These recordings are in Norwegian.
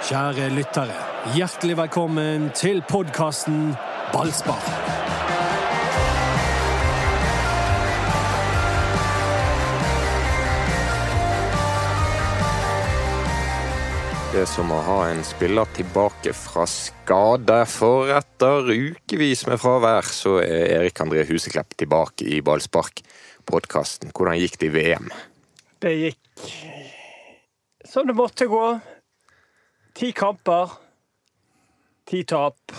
Kjære lyttere, hjertelig velkommen til podkasten Ballspar. Det er som å ha en spiller tilbake fra skade, for etter ukevis med fravær, så er Erik André Huseklepp tilbake i Ballspark-podkasten. Hvordan gikk det i VM? Det gikk som det måtte gå. Ti kamper, ti tap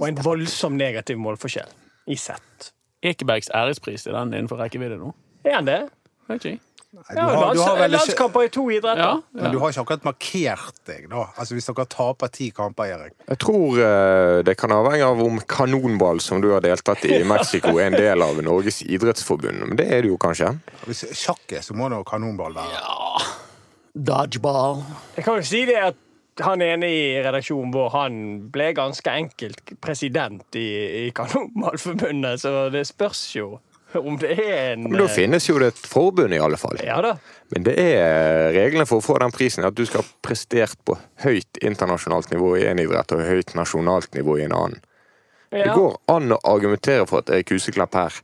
og en voldsom negativ målforskjell i sett. Ekebergs ærespris, er den innenfor rekkevidde nå? Er han det? Vet ikke. Ja, du har, du har vel landskamper i to idretter. Ja, men du har ikke akkurat markert deg, nå, Altså Hvis dere taper ti kamper, Erik. Jeg tror uh, det kan avhenge av om kanonball, som du har deltatt i i Mexico, er en del av Norges idrettsforbund. Men det er det jo kanskje? Hvis sjakk er, så må det jo kanonball være. Ja. Dodgeball. Jeg kan jo si det at han ene i redaksjonen vår han ble ganske enkelt president i, i Kanonmalforbundet, så det spørs jo om det er en Men da finnes jo det et forbund, i alle fall. Ja da. Men det er reglene for å få den prisen at du skal ha prestert på høyt internasjonalt nivå i en idrett og høyt nasjonalt nivå i en annen. Det går an å argumentere for at Erik Huseklepp her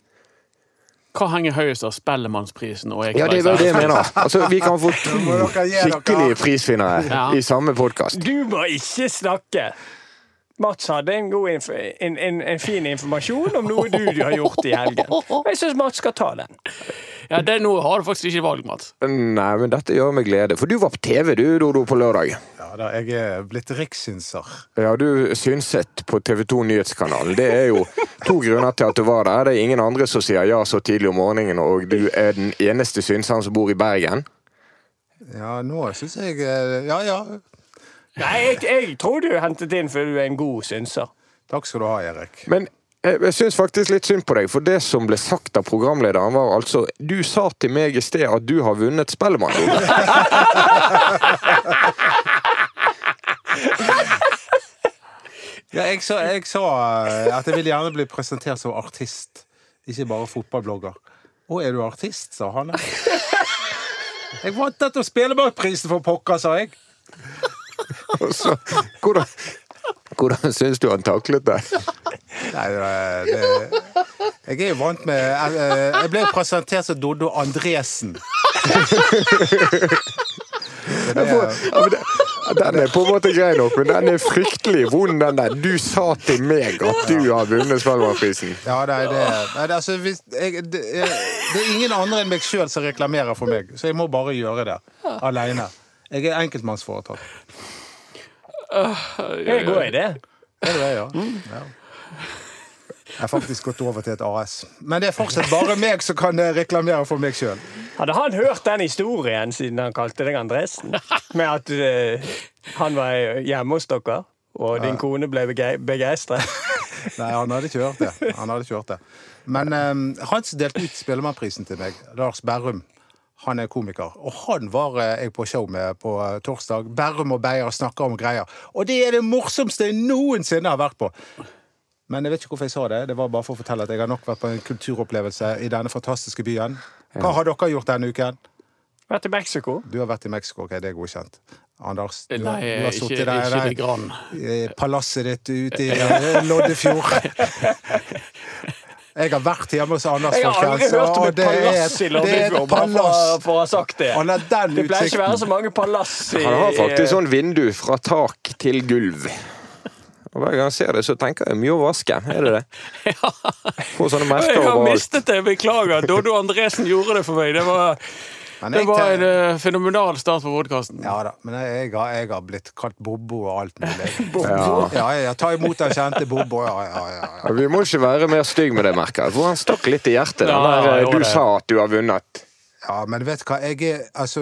Hva henger høyest av Spellemannsprisen og Ja, det er vel det jeg mener. Altså, vi kan få to skikkelige prisvinnere Ja. i samme podkast. Du må ikke snakke! Mats hadde en, god inf en, en, en fin informasjon om noe du, du har gjort i helgen. Og Jeg syns Mats skal ta den. Ja, det nå har du faktisk ikke valg, Mats. Nei, men dette gjør meg glede. For du var på TV, du, Dodo, på lørdag. Ja da, Jeg er blitt rikssynser. Ja, du synset på TV 2 Nyhetskanalen. Det er jo to grunner til at du var der. Det er ingen andre som sier ja så tidlig om morgenen, og du er den eneste synseren som bor i Bergen. Ja, nå syns jeg eh, Ja ja. Nei, jeg, jeg tror du hentet inn fordi du er en god synser. Takk skal du ha, Erik. Men jeg, jeg syns faktisk litt synd på deg, for det som ble sagt av programlederen, var altså Du sa til meg i sted at du har vunnet Spellemann. Ja, jeg sa, jeg sa eh, at jeg vil gjerne bli presentert som artist, ikke bare fotballblogger. Å, er du artist, sa han. Jeg vant dette Spellemannprisen for pokker, sa jeg. Og så, hvordan hvordan syns du han taklet det? Nei, det, det Jeg er jo vant med Jeg, jeg ble presentert som Doddo Andresen. Det, den er på en måte grei nok, men den er fryktelig vond, den der. Du sa til meg at du har vunnet Spellemannprisen. ja, det, nei, det, altså, hvis, jeg, det, det er ingen andre enn meg sjøl som reklamerer for meg, så jeg må bare gjøre det aleine. Jeg er enkeltmannsforetak. Det er en god idé. Det er det, ja. ja. Jeg har faktisk gått over til et AS. Men det er fortsatt bare meg som kan eh, reklamere for meg sjøl. Hadde han hørt den historien siden han kalte deg Andresen? Med at uh, han var hjemme hos dere, og din kone ble bege- begeistret? Nei, han hadde ikke hørt det. Han hadde ikke hørt det. Men um, han som delte ut Spellemannprisen til meg, Lars Berrum, han er komiker. Og han var eh, jeg på show med på eh, torsdag. Berrum og Beyer snakker om greier. Og det er det morsomste jeg noensinne har vært på! Men jeg vet ikke hvorfor jeg sa det. Det var bare for å fortelle at jeg har nok vært på en kulturopplevelse i denne fantastiske byen. Hva har dere gjort denne uken? Vært i Mexico? Du har vært i Mexico, ok, det er godkjent. Anders, du, Nei, du har sittet der, i palasset ditt ute i eh, Loddefjord. Jeg har vært hjemme hos Anders, Jeg har aldri hørt om et palass i Loddefjord, bare for, å ha sagt det. Den Det pleier ikke å være så mange palass i Han har faktisk sånn vindu fra tak til gulv. Og Hver gang jeg ser det, så tenker jeg mye å vaske. Er det det? ja. sånne Jeg har mistet det, beklager. Dodo Andresen gjorde det for meg. Det var, det var en eh, fenomenal start på podkasten. ja da, men jeg, jeg, har, jeg har blitt kalt Bobbo og alt mulig. Ja. Ja, ja, ta imot den kjente Bobbo. Ja, ja, ja, ja. Vi må ikke være mer stygg med det, merker jeg. For han stakk litt i hjertet. Den Ja, der, jeg eh, du sa at du har vunnet. Ja, men vet du hva, jeg er altså,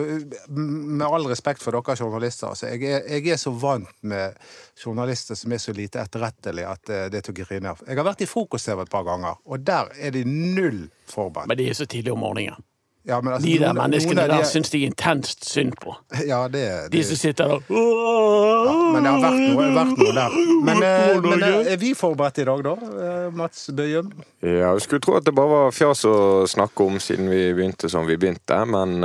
Med all respekt for dere journalister, altså, jeg, er, jeg er så vant med journalister som er så lite etterrettelige at eh, det er til å grine av. Jeg har vært i frokost-TV et par ganger, og der er de null forberedt. Men det er så tidlig om morgenen. Ja, men altså, De der noen- noen menneskene av de- der syns de intenst synd på. Ja, det, De som sitter der Men det har vært noe, vært noe der. Men, eh, men eh, er vi forberedt i dag, da? eh, Mats Bøyum? Ja, jeg skulle tro at det bare var fjas å snakke om siden vi begynte som vi begynte, men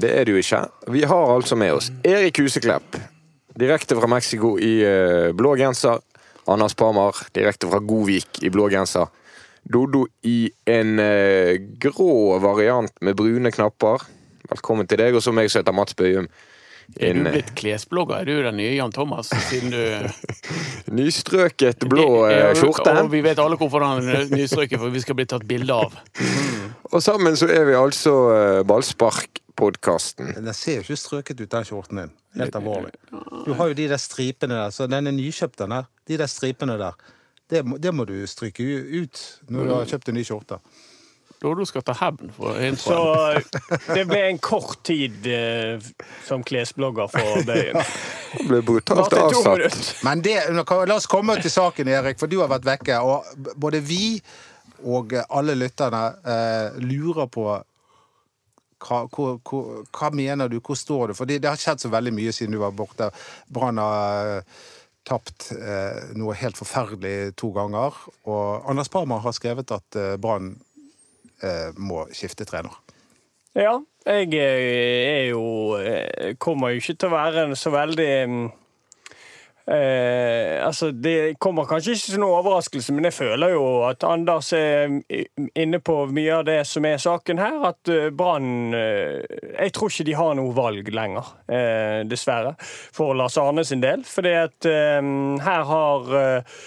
det er det jo ikke. Vi har altså med oss Erik Huseklepp, direkte fra Mexico i blå genser. Anders Parmar direkte fra Godvik i blå genser. Dodo i en eh, grå variant med brune knapper. Velkommen til deg, og så meg som heter Mats Bøyum. Er du eh, blitt klesblogger? Er du den nye Jan Thomas? Siden du nystrøket blå eh, skjorte. Og vi vet alle hvorfor han er nystrøket, for vi skal bli tatt bilde av. Og sammen så er vi altså eh, Ballspark-podkasten. Den ser jo ikke strøket ut, den skjorten din. Helt alvorlig. Du har jo de der stripene der, så den er nykjøpt, den der. De der stripene der. Det må, det må du stryke ut når du har kjøpt en ny skjorte. Dodo skal ta hevn for Så det ble en kort tid eh, som klesblogger for Bøyen. Det ble brutalt avsatt. Men det, la oss komme til saken, Erik, for du har vært vekke. Og både vi og alle lytterne eh, lurer på hva, hvor, hvor, hva mener du, hvor står du? For det, det har skjedd så veldig mye siden du var borte. Brann har eh, tapt eh, noe helt forferdelig to ganger. Og Anders Parma har skrevet at eh, Brann eh, må skifte trener. Ja, jeg eh, er jo eh, Kommer jo ikke til å være så veldig mm, eh, altså Det kommer kanskje ikke som noen overraskelse, men jeg føler jo at Anders er inne på mye av det som er saken her. At eh, Brann eh, Jeg tror ikke de har noe valg lenger, eh, dessverre, for Lars Arne sin del. Fordi at eh, her har eh,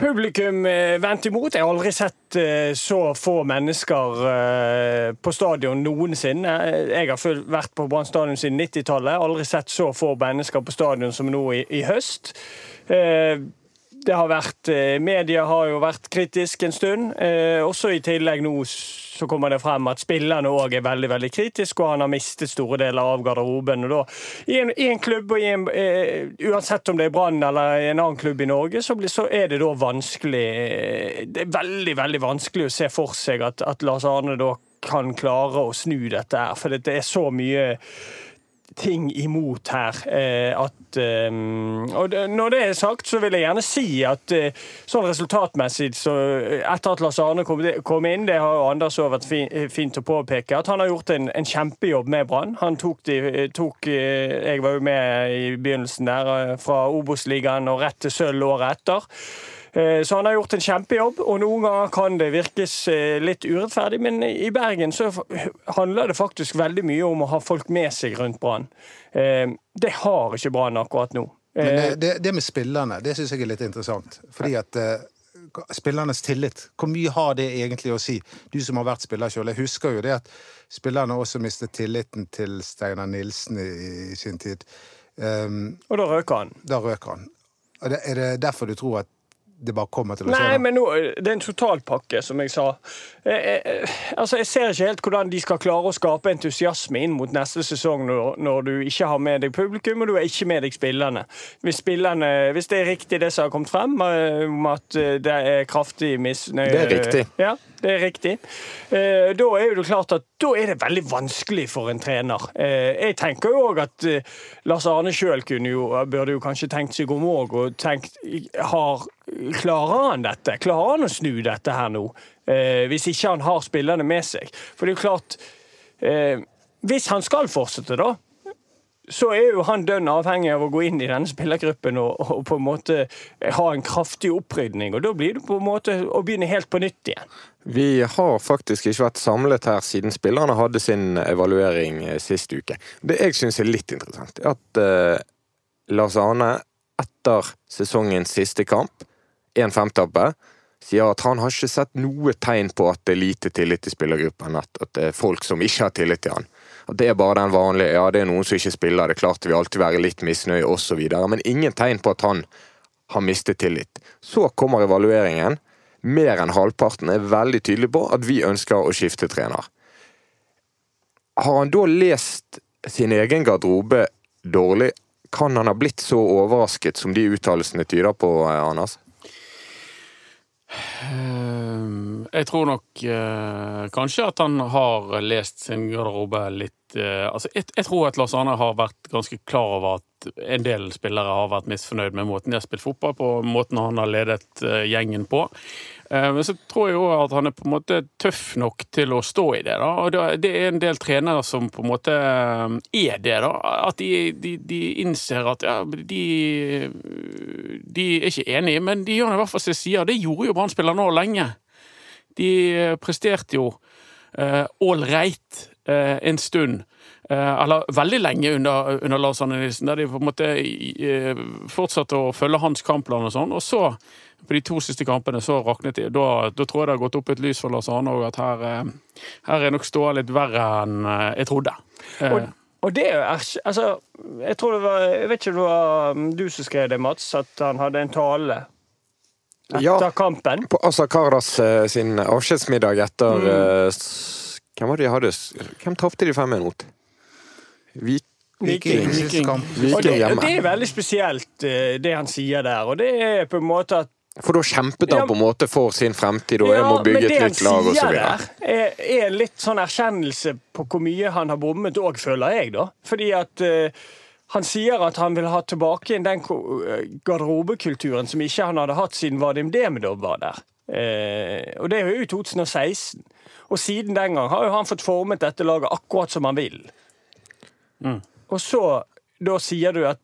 Publikum vendte imot. Jeg har aldri sett eh, så få mennesker eh, på stadion noensinne. Jeg har vært på Brann stadion siden 90-tallet. Aldri sett så få mennesker på stadion som nå i, høst. Eh, det har vært, eh, Media har jo vært kritisk en stund. Eh, også i tillegg nå så kommer det frem at spillerne òg er veldig veldig kritiske, og han har mistet store deler av garderoben. og da, I en, i en klubb, og en, eh, uansett om det er Brann eller en annen klubb i Norge, så, blir, så er det da vanskelig eh, Det er veldig, veldig vanskelig å se for seg at, at Lars Arne da kan klare å snu dette her. For det er så mye ting imot her. Eh, at, eh, og når det er sagt, så vil jeg gjerne si at eh, sånn resultatmessig så Etter at Lars Arne kom, inn, det har jo Anders også vært fint å påpeke, at han har gjort en, en kjempejobb med Brann. Han tok, de, tok Jeg var jo med i begynnelsen der, fra Obos-ligaen og rett til sølv året etter. Eh, Så han har gjort en kjempejobb, og noen ganger kan det virkes eh, litt urettferdig, men i Bergen så handler det faktisk veldig mye om å ha folk med seg rundt Brann. Eh, Det har ikke Brann akkurat nå. Men det, det med spillerne, det syns jeg er litt interessant. Fordi at Spillernes tillit, hvor mye har det egentlig å si? Du som har vært spiller sjøl, jeg husker jo det at spillerne også mistet tilliten til Steinar Nilsen i, i sin tid. Um, Og da røker han. da røk han. Det, er det derfor du tror at det bare kommer til å skje? Nei, men nå, det er en totalpakke, som jeg sa. Jeg, jeg, altså, Jeg ser ikke helt hvordan de skal klare å skape entusiasme inn mot neste sesong når, når du ikke har med deg publikum og du har ikke med deg spillerne. Hvis, spillerne, hvis det er riktig det som har kommet frem, eh, om at eh, det er kraftig misnøye Det er riktig. Ja, det er riktig. Eh, Da er det klart at da er det veldig vanskelig for en trener. Eh, Jeg tenker jo òg at eh, Lars Arne sjøl burde jo kanskje tenkt seg om òg, og tenkt Klarer han dette? Klarer han å snu dette her nå? Eh, Hvis ikke han har spillerne med seg. For det er jo klart eh, Hvis han skal fortsette, da, så er jo han dønn avhengig av å gå inn i denne spillergruppen og, og på en måte ha en kraftig opprydning. Og da blir det på en måte å begynne helt på nytt igjen. Vi har faktisk ikke vært samlet her siden spillerne hadde sin evaluering eh, sist uke. Det jeg syns er litt interessant, er at eh, Lars Arne etter sesongens siste kamp, 1-5-tabbe, sier at han har ikke sett noe tegn på at det er lite tillit til spillergruppen, at det er folk som ikke har tillit til han. At det er bare den vanlige Ja, det er noen som ikke spiller, det er klart det vil alltid være litt misnøye osv., men ingen tegn på at han har mistet tillit. Så kommer evalueringen. Mer enn halvparten er veldig tydelig på at vi ønsker å skifte trener. Har han da lest sin egen garderobe dårlig? Kan han ha blitt så overrasket som de uttalelsene tyder på, eh, Anders? Ehm, Jeg tror nok eh, kanskje at han har lest sin garderobe litt Altså, jeg, jeg tror at Lars Arne har vært ganske klar over at en del spillere har vært misfornøyd med måten de har spilt fotball på, måten han har ledet eh, gjengen på. Eh, Men så tror jeg jo at han er på en måte tøff nok til å stå i det. da, og Det er en del trenere som på en måte eh, er det. da, At de, de, de innser at ja, de, de er ikke enige, men de gjør i hvert fall som de sier. Det gjorde jo Brann-spillere nå lenge. De eh, presterte jo ålreit uh, en stund. Eh, eller veldig lenge under, under Lars Arne Nilsen, der de på en måte eh, fortsatte å følge hans kampplan og sånn. Og så, på de to siste kampene, så raknet de. Da, da tror jeg det har gått opp et lys for Lars Arne òg, at her, eh, her er nok ståa litt verre enn eh, jeg trodde. Eh, Og, og det er Altså, jeg tror det var Jeg vet ikke om det var um, du som skrev det, Mats, at han hadde en tale etter Ja. kampen. På Asa Kardas eh, sin avskjedsmiddag etter Mm. Hvem var det de hadde? Hvem tapte de 5-1 mot? Vik Viking. Viking. Og Viking det, det er veldig spesielt, eh, det han sier der. Og det er på en måte at For da kjempet han Ja, på en måte for sin fremtid, og jeg må bygge et nytt lag og så sier der, er, en litt sånn erkjennelse på hvor mye han har bommet òg, føler jeg, da. Fordi at uh, han sier at han vil ha tilbake igjen den eh, garderobekulturen som ikke han hadde hatt siden Vadim Demidov var der. Uh, og det er jo i 2016. Og siden den gang har jo han fått formet dette laget akkurat som han vil. Og så da sier du at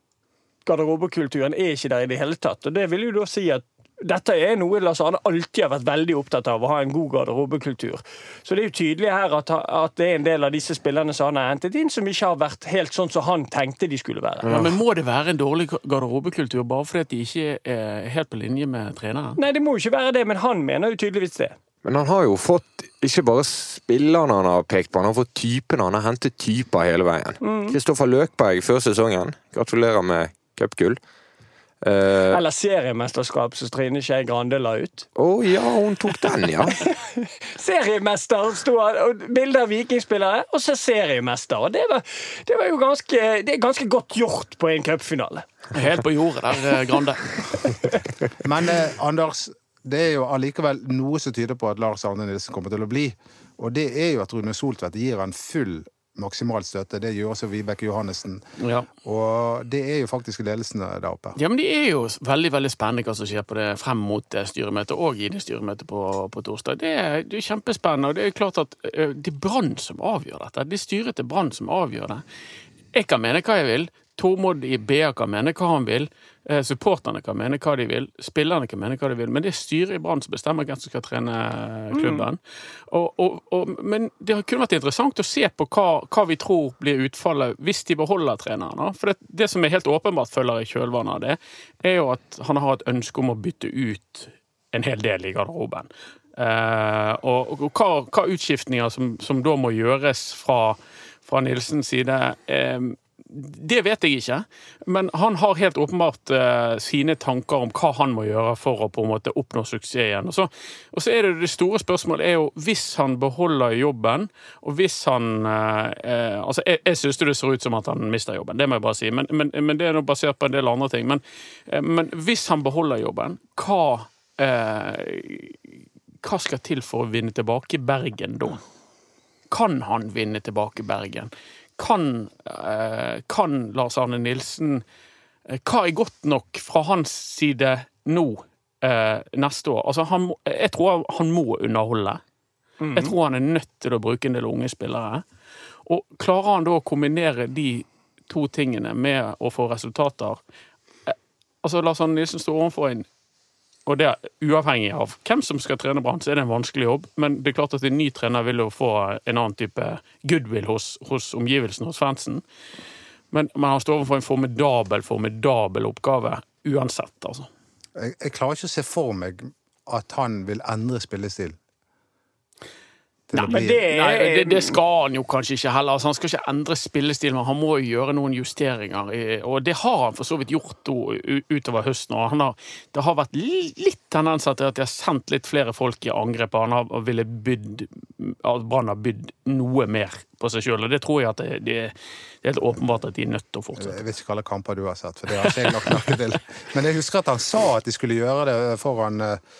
garderobekulturen er ikke der i det hele tatt. Og det vil jo da si at dette er noe Lars Arne alltid har vært veldig opptatt av, å ha en god garderobekultur. Så det er jo tydelig her at, at det er en del av disse spillerne som han har hentet inn, som ikke har vært helt sånn som han tenkte de skulle være. ja, men må det være en dårlig garderobekultur bare fordi de ikke er helt på linje med treneren? Nei, det må jo ikke være det, men han mener jo tydeligvis det. Men han har jo fått ikke bare spillerne han har pekt på, han har fått typene. Han har hentet typer hele veien. Mm. Kristoffer Løkberg før sesongen. Gratulerer med cupgull. Uh, Eller seriemesterskap som Trine Skei Grande la ut. Å ja, hun tok den, ja. Seriemester sto han, og bilder av vikingspillere, og så seriemester. Og det var, det var jo ganske, det er ganske godt gjort på en cupfinale. Helt på jordet der, eh, Grande. Men eh, Anders, det er jo allikevel noe som tyder på at Lars Arne Nilsen kommer til å bli. Og det er jo at Rune Soltvedt gir han full maksimal støtte. Det gjør også Vibeke Johannessen. Ja. Og det er jo faktisk ledelsen der oppe. Ja, men Det er jo veldig veldig spennende hva som skjer på det frem mot det styremøtet, og i det styremøtet på, på torsdag. Det er, det er kjempespennende. og Det er klart at det er Brann som avgjør dette. Det er styret til Brann som avgjør det. Jeg kan mene hva jeg vil. Tormod i BA kan mene hva han vil. Eh, supporterne kan mene hva de vil. Spillerne kan mene hva de vil. Men det er styret i Brann som bestemmer hvem som skal trene klubben. Og, og, og, men det kunne vært interessant å se på hva, hva vi tror blir utfallet hvis de beholder treneren. For det, det som er helt åpenbart følger i kjølvannet av det, er jo at han har et ønske om å bytte ut en hel del i garderoben. Eh, og og hva, hva utskiftninger som, som da må gjøres fra, fra Nilsens side, eh, det vet jeg ikke. Men han har helt åpenbart eh, sine tanker om hva han må gjøre for å på en måte oppnå suksess igjen. Og så, og så er det det store spørsmålet er jo hvis han beholder jobben, og hvis han eh, eh, Altså, jeg, jeg syns det ser ut som at han mister jobben, det må jeg bare si. Men, men, men det er nå basert på en del andre ting. Men, eh, men hvis han beholder jobben, hva eh, hva skal til for å vinne tilbake Bergen da? Kan han vinne tilbake Bergen? Kan, eh, kan Lars Arne Nilsen eh, Hva er godt nok fra hans side nå eh, neste år? Altså, han, jeg tror han må underholde. Jeg tror han er nødt til å bruke en del unge spillere. Og klarer han da å kombinere de to tingene med å få resultater Altså, Lars Arne Nilsen står overfor en og det er uavhengig av hvem som skal trene Brann, så er det en vanskelig jobb. Men det er klart at en ny trener vil jo få en annen type goodwill hos, hos omgivelsene, hos fansen. Men, men han står overfor en formidabel, formidabel oppgave uansett, altså. Jeg, jeg klarer ikke å se for meg at han vil endre spillestil. Nei, Men det er Nei, det, det skal han jo kanskje ikke heller. Altså, han skal ikke endre spillestil, men han må jo gjøre noen justeringer. Og det har han for så vidt gjort utover høsten. Og han har, det har vært litt tendenser til at de har sendt litt flere folk i angrep. Han har ville bydd, at Brann har bydd noe mer på seg sjøl. Og det tror jeg at det, det, det er helt åpenbart at de er nødt til å fortsette. Jeg vet ikke alle kamper du har sett, for det har ikke jeg nok noe til. Men jeg husker at han sa at de skulle gjøre det foran eh,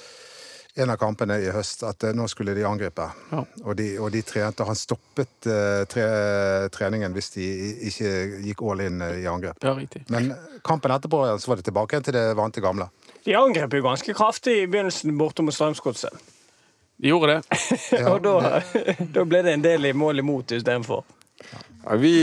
en av kampene i høst at eh, nå skulle de angripe. Ja. Og, de, og de trente. Han stoppet eh, tre, treningen hvis de ikke gikk all in eh, i angrep. Ja, riktig. Men kampen etterpå så var det tilbake igjen til det vante gamle. De angrep jo ganske kraftig i begynnelsen borte mot Strømsgodset. De gjorde det. Ja, og da, da ble det en del i mål imot istedenfor. Ja, vi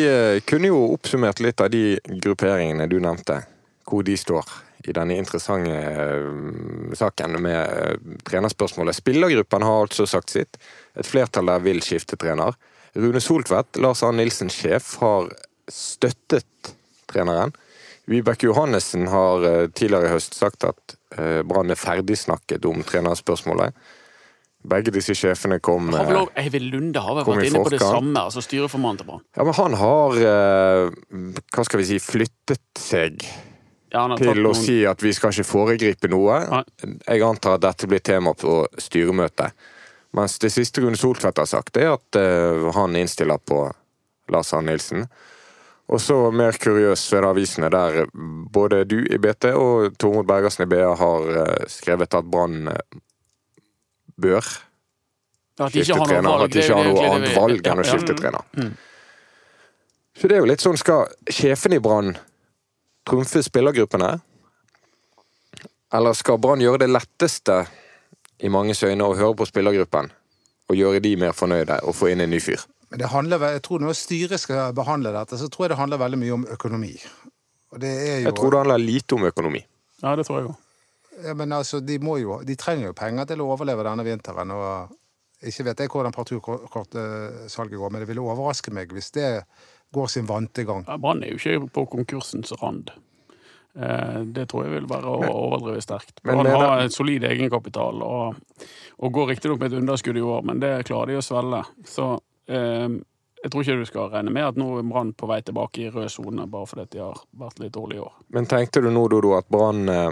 kunne jo oppsummert litt av de grupperingene du nevnte, hvor de står i denne interessante eh, saken med eh, trenerspørsmålet. Spillergruppen har altså sagt sitt. Et flertall der vil skifte trener. Rune Soltvedt, Lars Arne Nilsen sjef, har støttet treneren. Vibeke Johannessen har eh, tidligere i høst sagt at Brann er ferdigsnakket om trenerspørsmålet. Begge disse sjefene kom eh, Eivind Lunde har vært inne på det samme, altså styreformannen til Brann. Ja, men han har Hva skal vi si flyttet seg Ja, til noen... å si at vi skal ikke foregripe noe. Nei. Jeg antar at dette blir tema på styremøtet. Mens det siste Rune Soltvedt har sagt, er at uh, han innstiller på Lars Arne Nilsen. Og så mer kuriøst ved er det avisene der både du i BT og Tormod Bergersen i BA har uh, skrevet at Brann uh, bør at skifte trener. At de ikke har noe annet valg enn å skifte trener. Mm. Så det er jo litt sånn, skal sjefen i Brann trumfe spillergruppene? Eller skal Brann gjøre det letteste i manges øyne å høre på spillergruppen? Og gjøre de mer fornøyde og få inn en ny fyr? Men det handler, jeg tror når styret skal behandle dette, så tror jeg det handler veldig mye om økonomi. Og det er jo Jeg tror det handler lite om økonomi. Ja, det tror jeg òg. Ja, men altså, de, må jo, de trenger jo penger til å overleve denne vinteren. og Ikke vet jeg hvordan parturkortsalget går, men det ville overraske meg hvis det går sin vante gang. Ja, Brann er jo ikke på konkursens rand. Eh, Det tror jeg vil være å overdrive sterkt. er har et solid egenkapital og, og går riktignok med et underskudd i år, men det klarer de å svelge. Så eh, jeg tror ikke du skal regne med at nå er Brann på vei tilbake i rød sone bare fordi de har vært litt dårlige i år. Men tenkte du nå, Dodo, at Brann eh,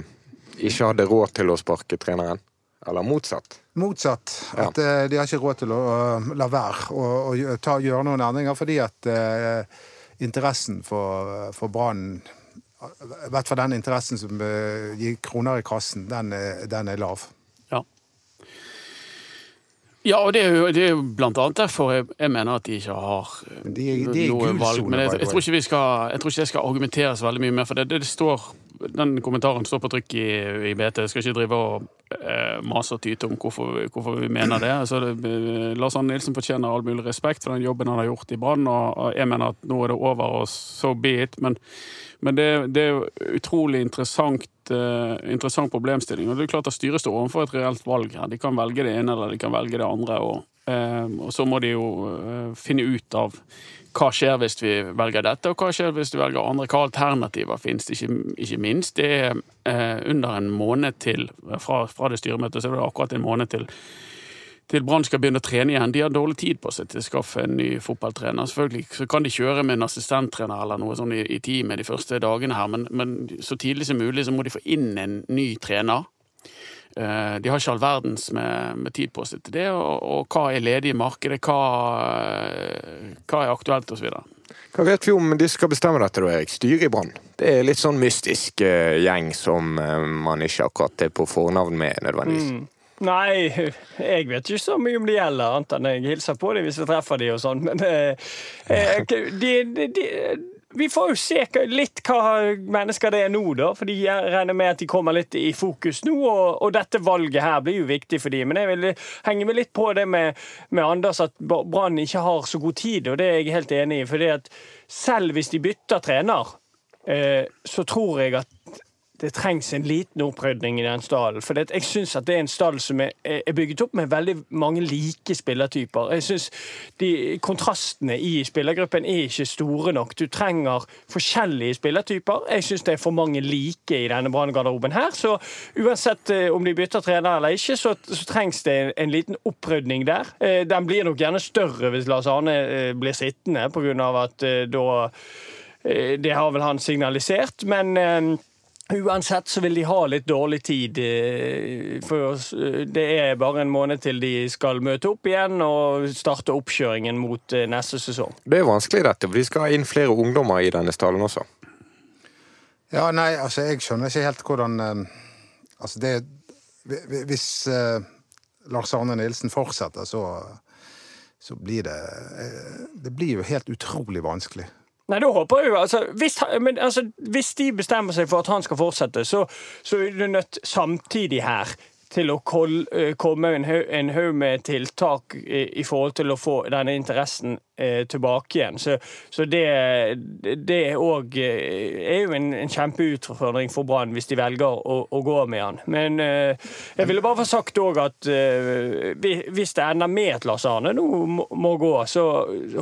ikke hadde råd til å sparke treneren? Eller motsatt? Motsatt. Ja. At eh, de har ikke råd til å eh, la være å, gjøre noen endringer, fordi at eh, interessen for, for Brann I hvert fall den interessen som eh, gir kroner i kassen, den den er lav. Ja. Ja, og det er jo, det er jo blant annet derfor jeg, jeg mener at de ikke har de de noe valg. Men jeg, jeg, tror ikke vi skal, jeg tror ikke det skal argumenteres veldig mye mer for det. det, det står, den kommentaren står på trykk i, i BT. Jeg skal ikke drive og eh, mase og tyte om hvorfor, hvorfor vi mener det. Altså, det Lars Arne Nilsen fortjener all mulig respekt for den jobben han har gjort i Brann, og, jeg mener at nå er det over, og so be it. Men, men det, det er utrolig interessant, eh, interessant problemstilling. Og det er klart at styret står overfor et reelt valg her. De kan velge det ene eller de kan velge det andre. Og, eh, og så må de jo eh, finne ut av hva skjer hvis vi velger dette, og hva skjer hvis vi velger andre? Hva alternativer finnes det? Ikke, ikke minst. Det er eh, under en måned til fra, fra det styremøtet, så er det akkurat en måned til til Brann skal begynne å trene igjen. De har dårlig tid på seg til å skaffe en ny fotballtrener. Selvfølgelig så kan de kjøre med en assistenttrener eller noe sånn i, i teamet de første dagene her, men, men så tidlig som mulig så må de få inn en ny trener. Eh, De har ikke all verdens med, med tid på seg til det, og, og hva er ledig i markedet, hva, eh, hva er aktuelt osv. Hva vet vi om de skal bestemme dette, da, Erik? Styret i Brann? Det er litt sånn mystisk uh, gjeng som uh, man ikke akkurat er på fornavn med, nødvendigvis. Mm. Nei, jeg vet ikke så mye om de gjelder, annet enn jeg hilser på dem hvis jeg treffer dem og sånn. Men uh, eh, de, de, de, vi får jo se litt hva mennesker det er nå, da. For jeg regner med at de kommer litt i fokus nå. Og, og dette valget her blir jo viktig for dem. Men jeg vil henge meg litt på det med, med Anders, at Brann ikke har så god tid. Og det er jeg helt enig i. For selv hvis de bytter trener, eh, så tror jeg at det trengs en liten opprydning i den stallen. For jeg syns at det er en stall som er, er bygget opp med veldig mange like spillertyper. Jeg synes de Kontrastene i spillergruppen er ikke store nok. Du trenger forskjellige spillertyper. Jeg syns det er for mange like i denne Brann-garderoben her. Så uansett eh, om de bytter trener eller ikke, så, så trengs det en, en liten opprydning der. Eh, Den blir nok gjerne større hvis Lars Arne eh, blir sittende, pga. at da Det har vel han signalisert, men Uansett så vil de ha litt dårlig tid. eh, For. Eh, det er bare en måned til de skal møte opp igjen og starte oppkjøringen mot eh, neste sesong. Det er vanskelig, dette, for de skal ha inn flere ungdommer i denne stallen også. Ja, nei, altså, jeg skjønner ikke helt hvordan Altså, det Hvis Lars Arne Nilsen fortsetter, så, så blir det Det blir jo helt utrolig vanskelig. Nei, da håper jeg jo, altså hvis, men, altså, hvis de bestemmer seg for at han skal fortsette, så, så er du nødt samtidig her til å eh, komme en haug, med tiltak i, i forhold til å få denne interessen tilbake igjen. Så, så det, det er òg eh, er jo en, en kjempeutfordring for Brann hvis de velger å, å gå med han. Men eh, jeg ville bare få sagt òg at eh, hvis det ender med at Lars Arne nå må gå, så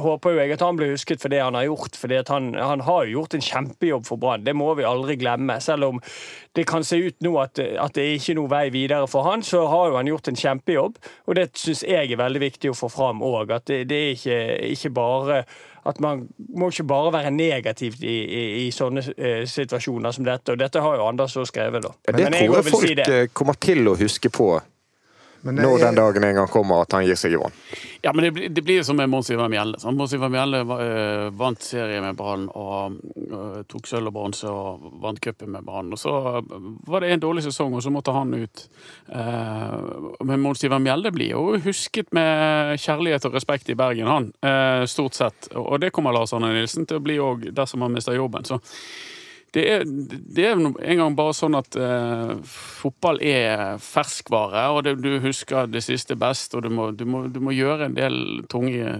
håper jo jeg at han blir husket for det han har gjort. For han, han har jo gjort en kjempejobb for Brann. Det må vi aldri glemme. Selv om det kan se ut nå at, at det er ikke noe vei videre for han, så har jo han gjort en kjempejobb. Og det syns jeg er veldig viktig å få fram òg. At det, det er ikke, ikke bare at man må ikke bare være negativt i, i, i sånne eh, situasjoner som dette. Og dette har jo Anders også skrevet, da. Ja, det Men tror jeg folk si eh, kommer til å huske på Men det når er- den dagen en gang kommer at han gir seg i vann. Ja, men det, blir- det blir jo som med Mons Ivar Mjelde. sant? Mons Ivar Mjelde øh, vant serie med Brann og øh, tok sølv og bronse og vant cupen med Brann. Og så øh, var det en dårlig sesong, og så måtte han ut. Eh, men Mons Ivar Mjelde blir jo husket med kjærlighet og respekt i Bergen, han. eh, stort sett. Og det kommer Lars Arne Nilsen til å bli òg dersom han mister jobben. Så det er, det er en gang bare sånn at eh, fotball er ferskvare, og det, du husker det siste best, og du må, du må, du må gjøre en del tunge,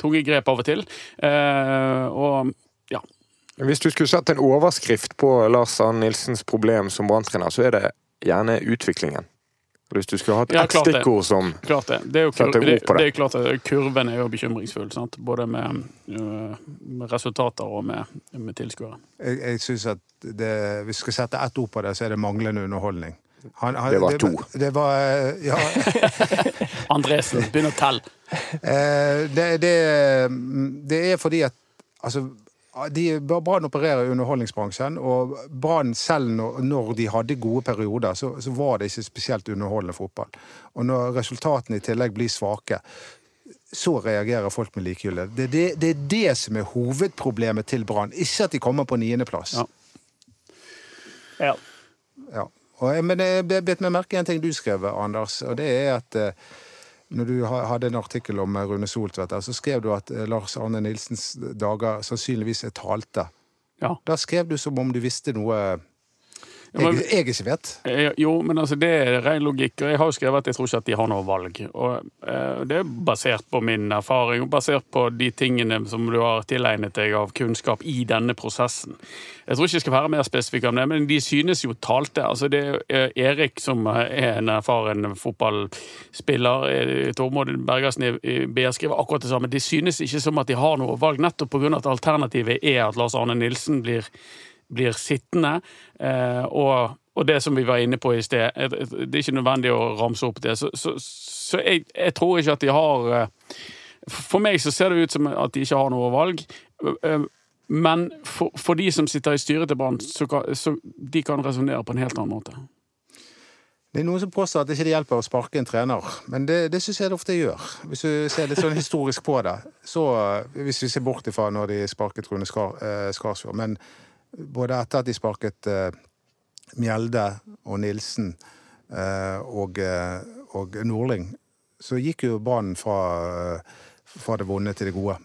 tunge grep av og til. Eh, og ja. Hvis du skulle satt en overskrift på Lars Arne Nilsens problem som branntrener, så er det gjerne utviklingen. Hvis du skulle hatt Ja, ett stikkord som Klart det. Det er jo kur ord det, på det. det er klart at kurven er jo bekymringsfull, sant? både med, øh, med resultater og med, med tilskuere. Jeg, jeg synes at det, Hvis vi skal sette ett ord på det, så er det manglende underholdning. Han- han- Det var to. Det, var, eh, ja, Andresen, begynn å telle! eh, det, det, det er fordi at altså, de, Brann opererer i underholdningsbransjen, og Brann selv når, de hadde gode perioder, så, så var det ikke spesielt underholdende fotball. Og når resultatene i tillegg blir svake, så reagerer folk med likegyldighet. Det, det, det er det som er hovedproblemet til Brann, ikke at de kommer på niendeplass. Ja. Ja. Ja. Og, men jeg bet meg merke i en ting du skrev, Anders, og det er at eh, når du hadde en artikkel om eh, Rune Soltvedt, så skrev du at eh, Lars Arne Nilsens dager sannsynligvis er talte. Ja. Da skrev du som om du visste noe Ja, jeg, men- jeg ikke vet. Eh, Jo, men altså det er ren logikk. Og jeg har jo skrevet at jeg tror ikke at de har noe valg. Og eh, Det er basert på min erfaring, og basert på de tingene som du har tilegnet deg av kunnskap i denne prosessen. Jeg tror ikke jeg skal være mer spesifikk om det, men de synes jo talte. Altså det er Erik som er en erfaren fotballspiller. eh, Tormod Bergersen i BR skriver akkurat det samme. De synes ikke som at de har noe valg, nettopp pga. at alternativet er at Lars Arne Nilsen blir blir sittende. Eh, og, og det som vi var inne på i sted, eh, det er ikke nødvendig å ramse opp det. Så, så, så jeg, jeg tror ikke at de har eh, For meg så ser det ut som at de ikke har noe valg. Men for, for de som sitter i styret til Brann, så, så de kan resonnere på en helt annen måte. Det er noen som påstår at det ikke hjelper å sparke en trener, men det, det syns jeg det ofte gjør. Hvis du ser litt sånn historisk på det. Så, hvis vi ser bort ifra når de sparket Rune Skar, Skarsfjord. Men både etter at de sparket eh, Mjelde og Nilsen eh, og, eh, og Nordling, så gikk jo Brann fra, fra det vonde til det gode.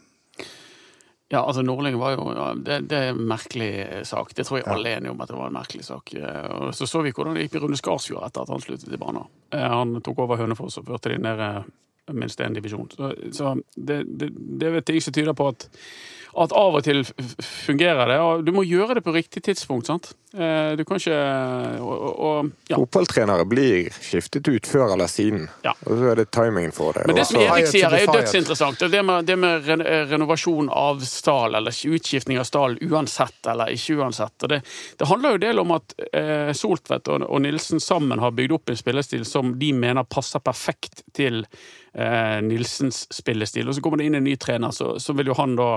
Ja, altså Nordling var jo ja, det, det er en merkelig sak. Det tror jeg alle er enige om at det var en merkelig sak. Og så så vi hvordan det gikk med Rune Skarsfjord etter at han sluttet i Brann. Eh, Han tok over Hønefoss og førte de ned minst én divisjon. Så, så det, det, det er ting som tyder på at, at av og til fungerer det. Og du må gjøre det på riktig tidspunkt, sant. Eh, Du kan ikke Og, og, ja. Fotballtrenere blir skiftet ut før eller siden. Ja. Og så er det timingen for det. Men det som Erik sier, er jo dødsinteressant. Det med, det med renovasjon av stall, eller utskiftning av stall uansett eller ikke uansett. Det, det handler jo del om at eh, Soltvedt og, og Nilsen sammen har bygd opp en spillestil som de mener passer perfekt til eh, Nilsens spillestil. Og så kommer det inn en ny trener, så, så vil jo han da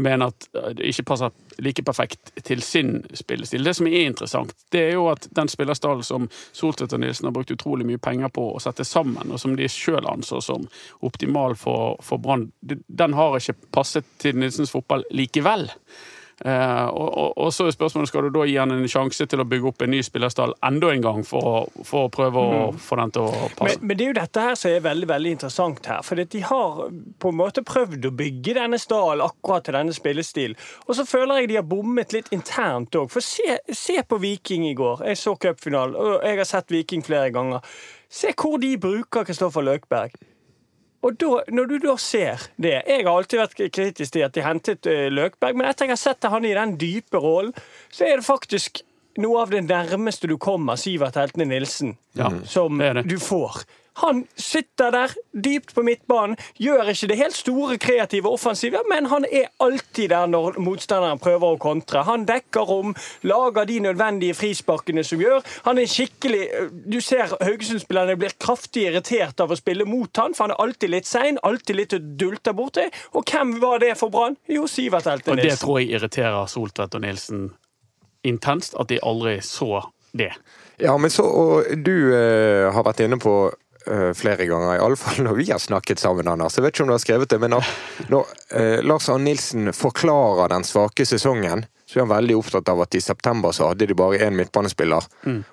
mene at eh, det ikke passer like perfekt til sin spillestil. Det som er interessant, det er jo at den spillerstallen som Soltvedt og Nilsen har brukt utrolig mye penger på å sette sammen, og som de sjøl anså som optimal for, for Brann, den har ikke passet til Nilsens fotball likevel. Eh, og, og, og så er spørsmålet skal du da gi han en sjanse til å bygge opp en ny spillerstall enda en gang for å, for å prøve å få den til å passe. Men, men det er jo dette her som er veldig veldig interessant her. For de har på en måte prøvd å bygge denne stallen akkurat til denne spillestilen. Og så føler jeg de har bommet litt internt òg. For se, se på Viking i går. Jeg så cupfinalen, og jeg har sett Viking flere ganger. Se hvor de bruker Kristoffer Løkberg. Og da, når du da ser det Jeg har alltid vært kritisk til at de hentet eh, Løkberg, men etter jeg har sett han i den dype rollen, så er det faktisk noe av det nærmeste du kommer Sivert Heltene Nilsen, Ja, som det det. du får. Han sitter der dypt på midtbanen, gjør ikke det helt store kreative offensive, men han er alltid der når motstanderen prøver å kontre. Han dekker rom, lager de nødvendige frisparkene som gjør. Han er skikkelig Du ser Haugesund-spillerne blir kraftig irritert av å spille mot han, for han er alltid litt sein, alltid litt dulter borti. Og hvem var det for Brann? Jo, Sivert Nilsen. Og det tror jeg irriterer Soltvedt og Nilsen intenst, at de aldri så det. Ja, men så, og du eh, har vært inne på eh, flere ganger, iallfall når vi har snakket sammen, Anders. Jeg vet ikke om du har skrevet det, men når, når eh, Lars Arne Nilsen forklarer den svake sesongen, så er han veldig opptatt av at i september så hadde de bare én midtbanespiller,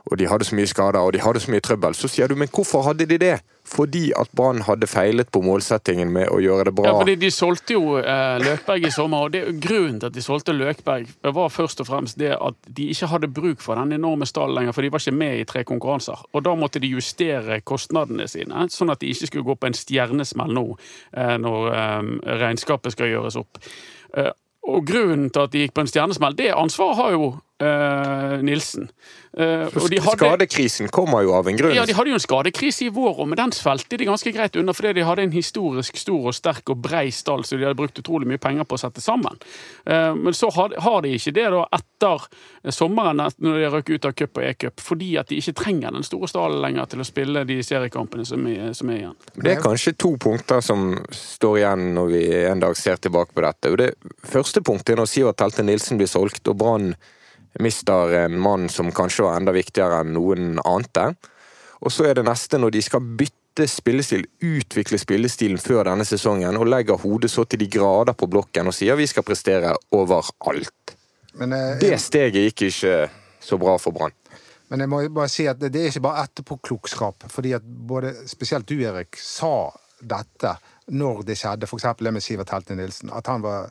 og de hadde så mye skader og de hadde så mye trøbbel. Så sier du, men hvorfor hadde de det? Fordi at Brann hadde feilet på målsettingen med å gjøre det bra. Ja, fordi De solgte jo eh, Løkberg i sommer, og det, grunnen til at de solgte Løkberg, var først og fremst det at de ikke hadde bruk for den enorme stallen lenger, for de var ikke med i tre konkurranser. Og Da måtte de justere kostnadene sine, sånn at de ikke skulle gå på en stjernesmell nå eh, når eh, regnskapet skal gjøres opp. Og Grunnen til at de gikk på en stjernesmell, det ansvaret har jo eh, Nilsen. Uh, og de hadde- Skadekrisen kommer jo av en grunn. ja, De hadde jo en skadekrise i vår, og med den svelgte de ganske greit under fordi de hadde en historisk stor og sterk og brei stall som de hadde brukt utrolig mye penger på å sette sammen. Uh, Men så har har de ikke det da etter sommeren, når de røk ut av cup og e-cup, fordi at de ikke trenger den store stallen lenger til å spille de seriekampene som er, som er igjen. Det er kanskje to punkter som står igjen når vi en dag ser tilbake på dette. Og det første punktet er når Sivert Telte Nilsen blir solgt, og Brann mister en mann som kanskje var enda viktigere enn noen ante. Og så er det neste når de skal bytte spillestil, utvikle spillestilen før denne sesongen, og legger hodet så til de grader på blokken og sier vi skal prestere overalt. Men, eh, Det steget gikk ikke så bra for Brann. Men jeg må bare si at det er ikke bare etterpåklokskap. fordi at både, spesielt du, Erik, sa dette når det skjedde, f.eks. det med Sivert Helte Nilsen. At han var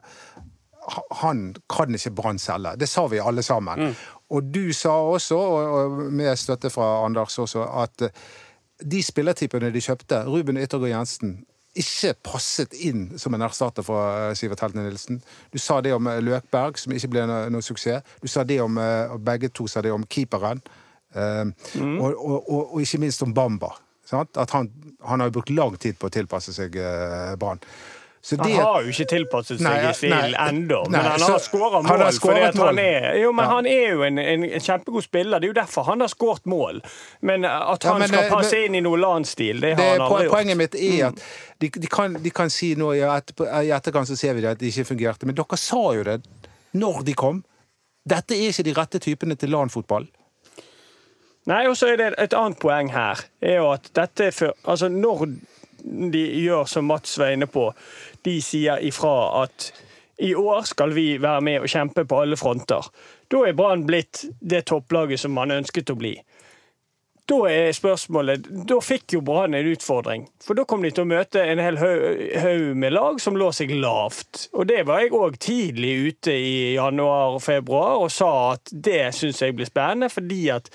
Han kan ikke Brann selge. Det sa vi alle sammen. Og du sa også, og med støtte fra Anders også, at eh, de spillertypene de kjøpte, Ruben Yttergård Jensen, ikke passet inn som en erstatter for eh, Sivert Heltene Nilsen. Du sa det om eh, Løkberg, som ikke ble noe, noe suksess. Du sa det om, og begge to sa det om keeperen. Mm. og, og, og, og ikke minst om Bamba. Sant? At han, han har brukt lang tid på å tilpasse seg Brann. Så Han har jo ikke tilpasset seg Nei, stilen nei, ennå, men han har skåra han mål. skåret fordi at han mål. er, jo, men Ja. han er jo en, en, en kjempegod spiller. Det er jo derfor han har skåret mål. Men at at Ja, han men, skal eh, passe men- inn i noe landsstil, det det, har han aldri gjort. poenget mitt er at de, de, kan, de kan si nå i, etterkant så ser vi det at det ikke fungerte, men dere sa jo det når de kom. Dette er ikke de rette typene til LAN-fotball. Nei, og så er det et annet poeng her. er jo at dette for, altså Når de gjør som Mats var inne på, de sier ifra at i år skal vi være med og kjempe på alle fronter. Da er Brann blitt det topplaget som man ønsket å bli. Da er spørsmålet Da fikk jo Brann en utfordring. For da kom de til å møte en hel haug med lag som lå seg lavt. Og det var jeg òg tidlig ute i januar og februar og sa at det syns jeg blir spennende, fordi at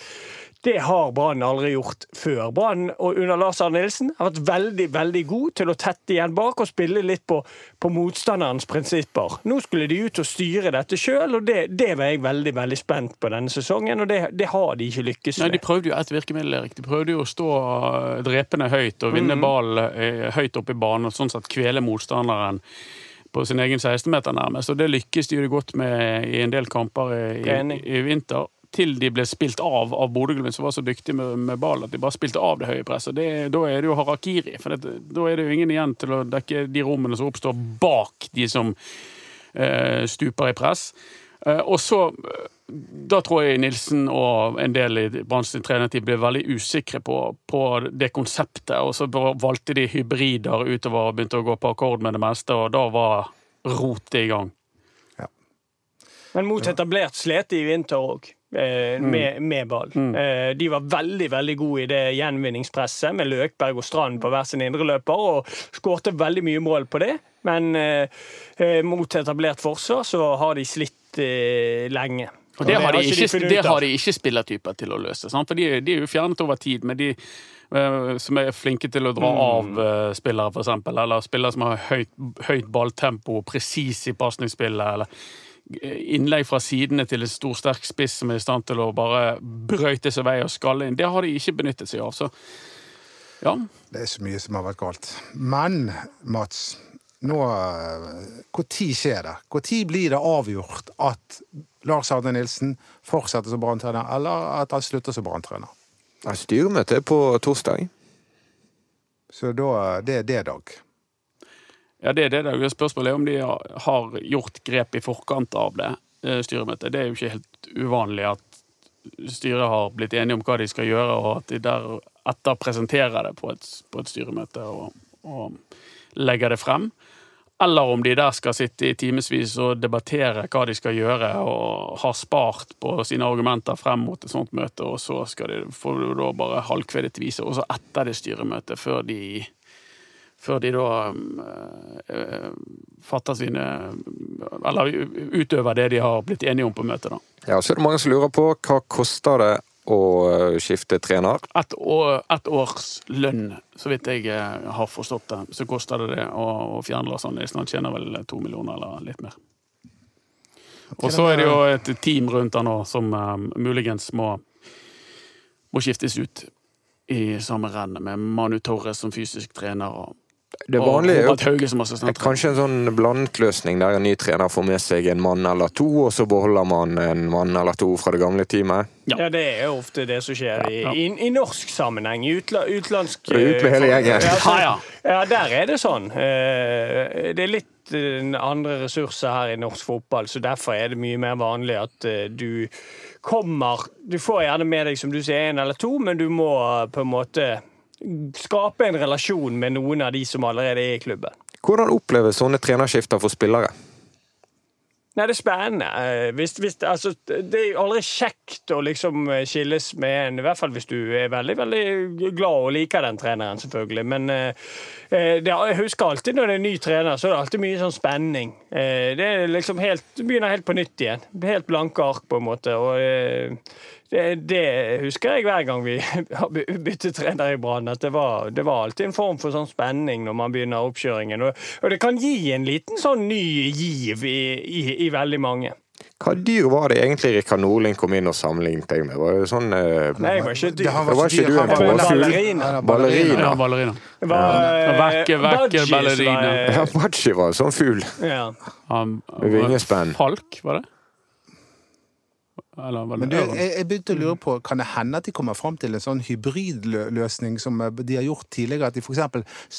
det har Brann aldri gjort før. Brann under Lars Arne Nilsen har vært veldig veldig god til å tette igjen bak og spille litt på, på motstanderens prinsipper. Nå skulle de ut og styre dette sjøl, og det, det var jeg veldig veldig spent på denne sesongen. Og det, det har de ikke lykkes Nei. De prøvde jo ett virkemiddel, Erik. De prøvde jo å stå eh, drepende høyt og vinne ball ballen høyt oppe i banen, og sånn sett kvele motstanderen på sin egen 16-meter nærmest. Og det lykkes de jo godt med i en del kamper i, i, i vinter. Til de ble spilt av av Bodø-Glimt, som var så dyktige med, med ball at de bare spilte av det høye presset. Det, da er det jo harakiri. For det, da er det jo ingen igjen til å dekke de rommene som oppstår bak de som eh, stuper i press. Eh, og så eh, Da tror jeg Nilsen og en del i at trenertid ble veldig usikre på, på det konseptet, og så valgte de hybrider utover og begynte å gå på akkord med det meste, og da var rotet i gang. Men mot etablert slet de i vinter òg. Eh, med, med ball. Eh, de var veldig veldig gode i det gjenvinningspresset med Løkberg og Strand på hver sin indreløper, og skårte veldig mye mål på det. Men eh, eh, mot etablert forsvar så har de slitt eh, lenge. Og det har de ikke det har de ikke spillertyper til å løse. Sant? For de, de er jo fjernet over tid, men de som er flinke til å dra Mm. av eh, spillere, eksempel, eller spillere som har høyt, høyt balltempo, presis i pasningsspillet, eller innlegg fra sidene til en stor, sterk spiss som er i stand til å bare brøyte seg vei og skalle inn. Det har de ikke benyttet seg av. Så ja, Det er så mye som har vært galt. Men Mats, nå Når skjer det? Når blir det avgjort at Lars Arne Nilsen fortsetter som branntrener, eller at han slutter som branntrener? Er på torsdag. Så da, det er det dag. Ja, det er det. det er Spørsmålet er om de har gjort grep i forkant av det eh, styremøtet. Det er jo ikke helt uvanlig at styret har blitt enige om hva de skal gjøre, og at de deretter presenterer det på et, på et styremøte og, og legger det frem. Eller om de der skal sitte i timevis og debattere hva de skal gjøre, og har spart på sine argumenter frem mot et sånt møte, og så skal de, får du da bare halvkvedet vise, også etter det styremøtet, før de før de da eh, fatter sine Eller utøver det de har blitt enige om på møtet, da. Ja, Så er det mange som lurer på hva koster det å eh, skifte trener. Et, år, et års lønn, så vidt jeg har forstått det, så koster det det å, å fjerne Lars Nilsen. Han tjener vel to millioner eller litt mer. Og så er det jo et team rundt han nå som eh, muligens må, må skiftes ut i samme renn, med Manu Torres som fysisk trener og, Det vanlige er jo kanskje en sånn blandet løsning der en ny trener får med seg en mann eller to, og så beholder man en mann eller to fra det gamle teamet. Ja. Ja, det er jo ofte det som skjer i, Ja. i, i norsk sammenheng. I utla, utlandsk er ut med hele gjengen. Ja, så- Ja, ja. ja, der er det sånn. Eh, Det er litt eh, andre ressurser her i norsk fotball, så derfor er det mye mer vanlig at eh, du kommer Du får gjerne med deg, som du sier, en eller to, men du må eh, på en måte skape en relasjon med noen av de som allerede er i klubben. Hvordan oppleves sånne trenerskifter for spillere? Nei, det er spennende. Eh, Hvis, hvis, altså, det er aldri kjekt å liksom eh, skilles med en, i hvert fall hvis du er veldig veldig glad og liker den treneren, selvfølgelig. Men eh, eh, det, jeg husker alltid når det er en ny trener, så er det alltid mye sånn spenning. Eh, det er liksom helt, du begynner helt på nytt igjen. Helt blanke ark, på en måte. og eh, det, det husker jeg hver gang vi har by- byttet trener i Brann, at det var, det var alltid en form for sånn spenning når man begynner oppkjøringen. Og, og det kan gi en liten sånn ny giv i, i, i veldig mange. Hva dyr var det egentlig Rikard Nordling kom inn og sammenlignet deg med? Var det sånn eh, Nei, jeg var ikke Det- dyr. Det var ikke dyr, du en han var påfugl? ballerina. Er. Ja, ballerina. Var eh, Vekke, vekke, ballerina. eh, Ja, Bachi var en sånn fugl. Ja. Um, vingespenn. Falk, var det? Men du, jeg, jeg begynte å lure på, kan det hende at de kommer fram til en sånn hybridløsning som eh, de har gjort tidligere, at de f.eks.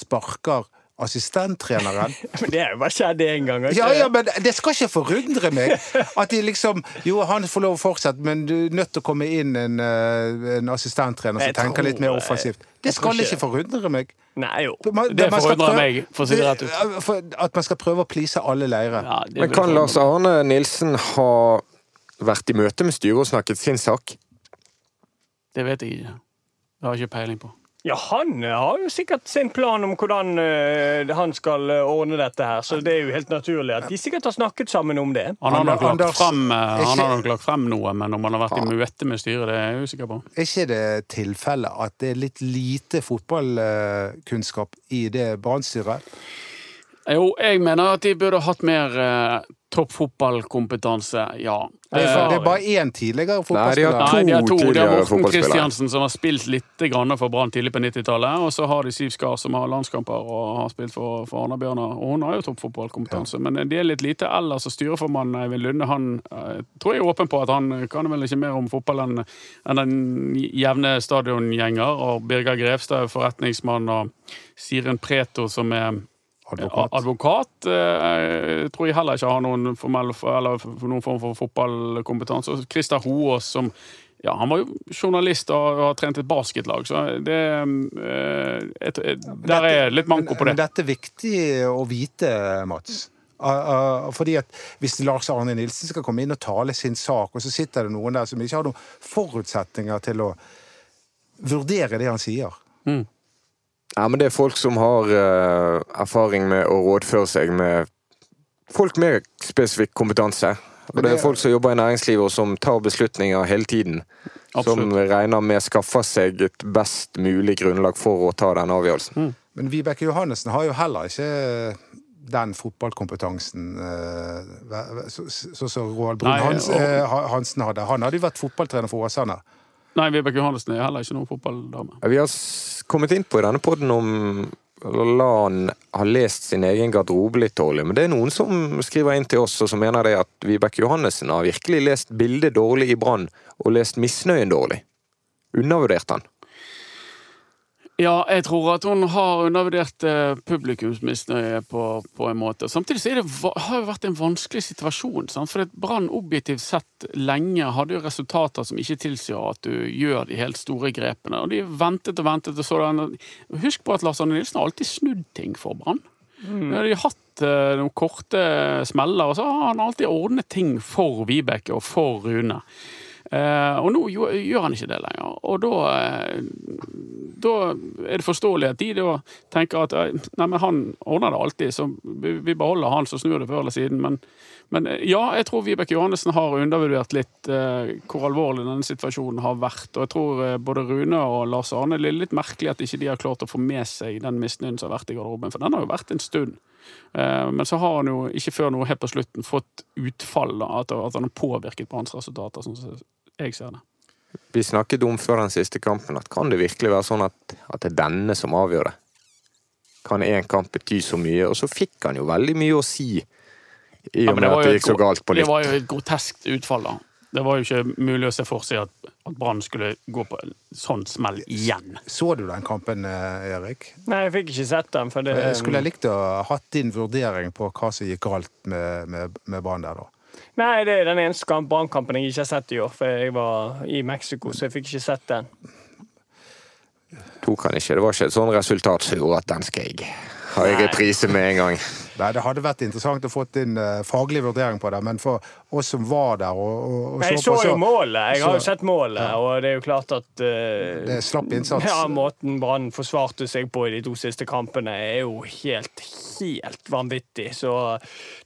sparker assistenttreneren? Men det har jo bare skjedd én gang. ikke Ja, ja, men det skal ikke forundre meg at de liksom Jo, han får lov å fortsette, men du er nødt til å komme inn en, eh, en assistenttrener som Jeg tenker litt mer offensivt. Det skal ikke- ikke forundre meg. Nei jo. Man- Det man forundrer prøve- meg, for å si det rett ut. At man skal prøve å please alle leirer. Ja, Men kan Lars Arne Nilsen ha vært i møte med styret og snakket sin sak? Det vet jeg ikke. Det har jeg ikke peiling på. Ja, han eh, har jo sikkert sin plan om hvordan eh, han skal eh, ordne dette her, så det er jo helt naturlig at de sikkert har snakket sammen om det. Han har nok lagt Anders, frem, han har nok lagt frem noe, men om han har vært i møte med styret, det er jeg usikker på. Er ikke det tilfellet at det er litt lite fotballkunnskap i det Brann-styret? Jo, jeg mener at de burde hatt mer eh, toppfotballkompetanse, ja. Det er, Eh, det er bare én tidligere fotballspiller. Nei, de har to Nei, de har Morten. Kristiansen som har spilt litt grann for Brann tidlig på 90-tallet. Og så har de Siv Skar som har landskamper og har spilt for, for Arna-Bjørnar. Og hun har jo toppfotballkompetanse, men de er litt lite. Ellers så styreformannen Eivind Lunde han eh, tror jeg er åpen på at han kan vel ikke mer om fotball enn enn den jevne stadiongjenger. Og Birger Grevstad er forretningsmann, og Siren Preto som er Advokat. Advokat jeg tror jeg heller ikke har noen, formell, eller noen form for fotballkompetanse. Og Christer Hoaas, som ja, han var jo journalist og har trent et basketlag, så det eh, et, et, Der er litt manko på Men det. dette er viktig å vite, Mats. Uh, uh, fordi at Hvis Lars Arne Nilsen skal komme inn og tale sin sak, og så sitter det noen der som ikke har noen forutsetninger til å vurdere det han sier Ja, men det er folk som har uh, erfaring med å rådføre seg med folk med spesifikk kompetanse. Og det er folk som jobber i næringslivet og som tar beslutninger hele tiden. Som regner med skaffer seg et best mulig grunnlag for å ta den avgjørelsen. Men Vibeke Johannessen har jo heller ikke den fotballkompetansen eh, sånn som så, Roald Brun Nei, Hans, og- eh, Hansen hadde. Han hadde jo vært fotballtrener for Åsane. Nei, Vibeke Johannessen er heller ikke noen fotballdame. Vi har kommet inn på i denne podden om Lan har lest sin egen garderobe litt dårlig, men det er noen som skriver inn til oss og som mener det at Vibeke Johannessen har virkelig lest bildet dårlig i Brann, og lest misnøyen dårlig. Undervurdert han. Ja, jeg tror at hun har undervurdert eh, publikumsmisnøye på, på en måte. Samtidig så det, har det vært en vanskelig situasjon. Sant? For Brann objektivt sett lenge hadde jo resultater som ikke tilsier at du gjør de helt store grepene. Og de ventet og ventet og så den. Husk på at Lars Arne Nilsen har alltid snudd ting for Brann. Mm. De har hatt eh, noen korte smeller, og så har han alltid ordnet ting for Vibeke og for Rune. Eh, og nå gjør han ikke det lenger. Og da, da er det forståelig at de da tenker at eh, nei, men han ordner det alltid, så vi beholder han, så snur det før eller siden. Men, men eh, ja, jeg tror Vibeke Johannessen har undervurdert litt eh, hvor alvorlig denne situasjonen har vært. Og jeg tror eh, både Rune og Lars Arne det er litt merkelig at ikke de har klart å få med seg den misnøyen som har vært i garderoben, for den har jo vært en stund. Men så har han jo ikke før noe helt på slutten fått utfall, da, at, han har påvirket Branns resultater, sånn som jeg ser det. Vi snakket om før den siste kampen at kan det virkelig være sånn at, at det er denne som avgjør det? Kan én kamp bety så mye? Og så fikk han jo veldig mye å si i og med ja, at det gikk så galt på Det var jo et groteskt utfall, da. Det var jo ikke mulig å se for seg at, at Brann skulle gå på en sånn smell igjen. Så du den kampen, eh, Erik? Nei, jeg fikk ikke sett den. For det, Jeg skulle likt å ha hatt din vurdering på hva som gikk galt med, med, med Brann der, da. Nei, det er den eneste kamp- Brannkampen jeg ikke har sett i år. For jeg var i Mexico, så jeg fikk ikke sett den. Tok han ikke. Det var ikke et sånn resultat som gjorde at den skal jeg ha i reprise med en gang. Nei, Det hadde vært interessant å få din uh, faglige vurdering på det, men for oss som var der og, og, og Jeg så så jo målet. Jeg har jo sett målet, og det er jo klart at uh, Det er slapp innsats. Ja, Måten Brann forsvarte seg på i de to siste kampene, er jo helt, helt vanvittig. Så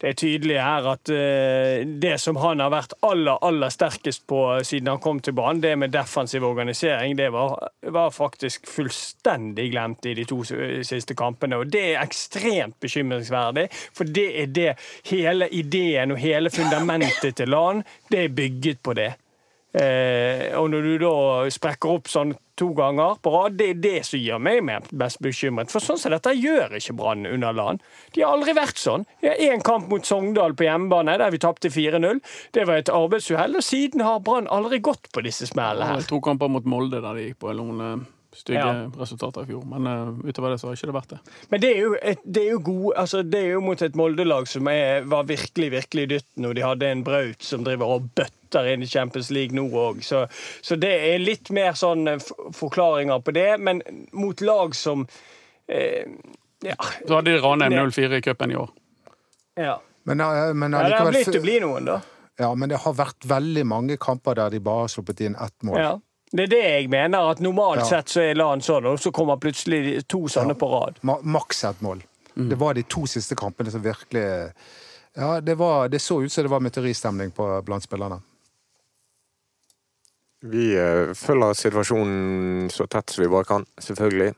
det er tydelig her at uh, det som han har vært aller, aller sterkest på siden han kom til Brann, det med defensiv organisering, det var, var faktisk fullstendig glemt i de to siste kampene. Og det er ekstremt bekymringsverdig, for det er det hele ideen og hele fundamentet til LAN, det er bygget på det. Eh, og når du da sprekker opp sånn to ganger på rad, det er det som gjør meg mest bekymret. For sånn som dette gjør ikke Brann under LAN. De har aldri vært sånn. Vi har én kamp mot Sogndal på hjemmebane der vi tapte 4-0. Det var et arbeidsuhell, og siden har Brann aldri gått på disse smellene her. To kamper mot Molde der de gikk på noen eh, stygge Ja. resultater i fjor. Men uh, utover det så har ikke det vært det. Men det er jo, et, det er jo god, altså det er jo mot et Molde-lag som er, var virkelig virkelig dytten, og de hadde en Braut som driver og bøtter inn i Champions League nå òg. Så, så det er litt mer sånn eh, f- forklaringer på det. Men mot lag som eh, ja, Så hadde de Ranheim Ne- 0-4 i cupen i år. ja. Men, eh, men ja, det har blitt å bli noen, da. Ja, men det har vært veldig mange kamper der de bare har sluppet inn ett mål. Ja. Det er det jeg mener, at normalt Ja. sett så er LAN sånn, og så kommer plutselig to sånne på rad. Ma maks ett mål. Det var de to siste kampene som virkelig Ja, det, var, det så ut som det var mytteristemning blant spillerne. Vi eh, følger situasjonen så tett som vi bare kan, selvfølgelig.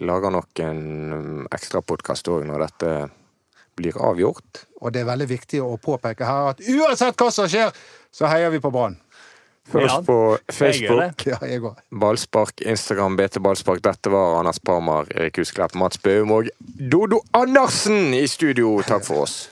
Lager nok en um, ekstra podkast òg når dette blir avgjort. Og det er veldig viktig å påpeke her at uansett hva som skjer, så heier vi på Brann. Oss på. Facebook, Ja, jeg òg. Ballspark, Instagram, BT Ballspark. Dette var Anders Parmar, Erik Husklepp, Mats Baum og Dodo Andersen i studio. Takk for oss.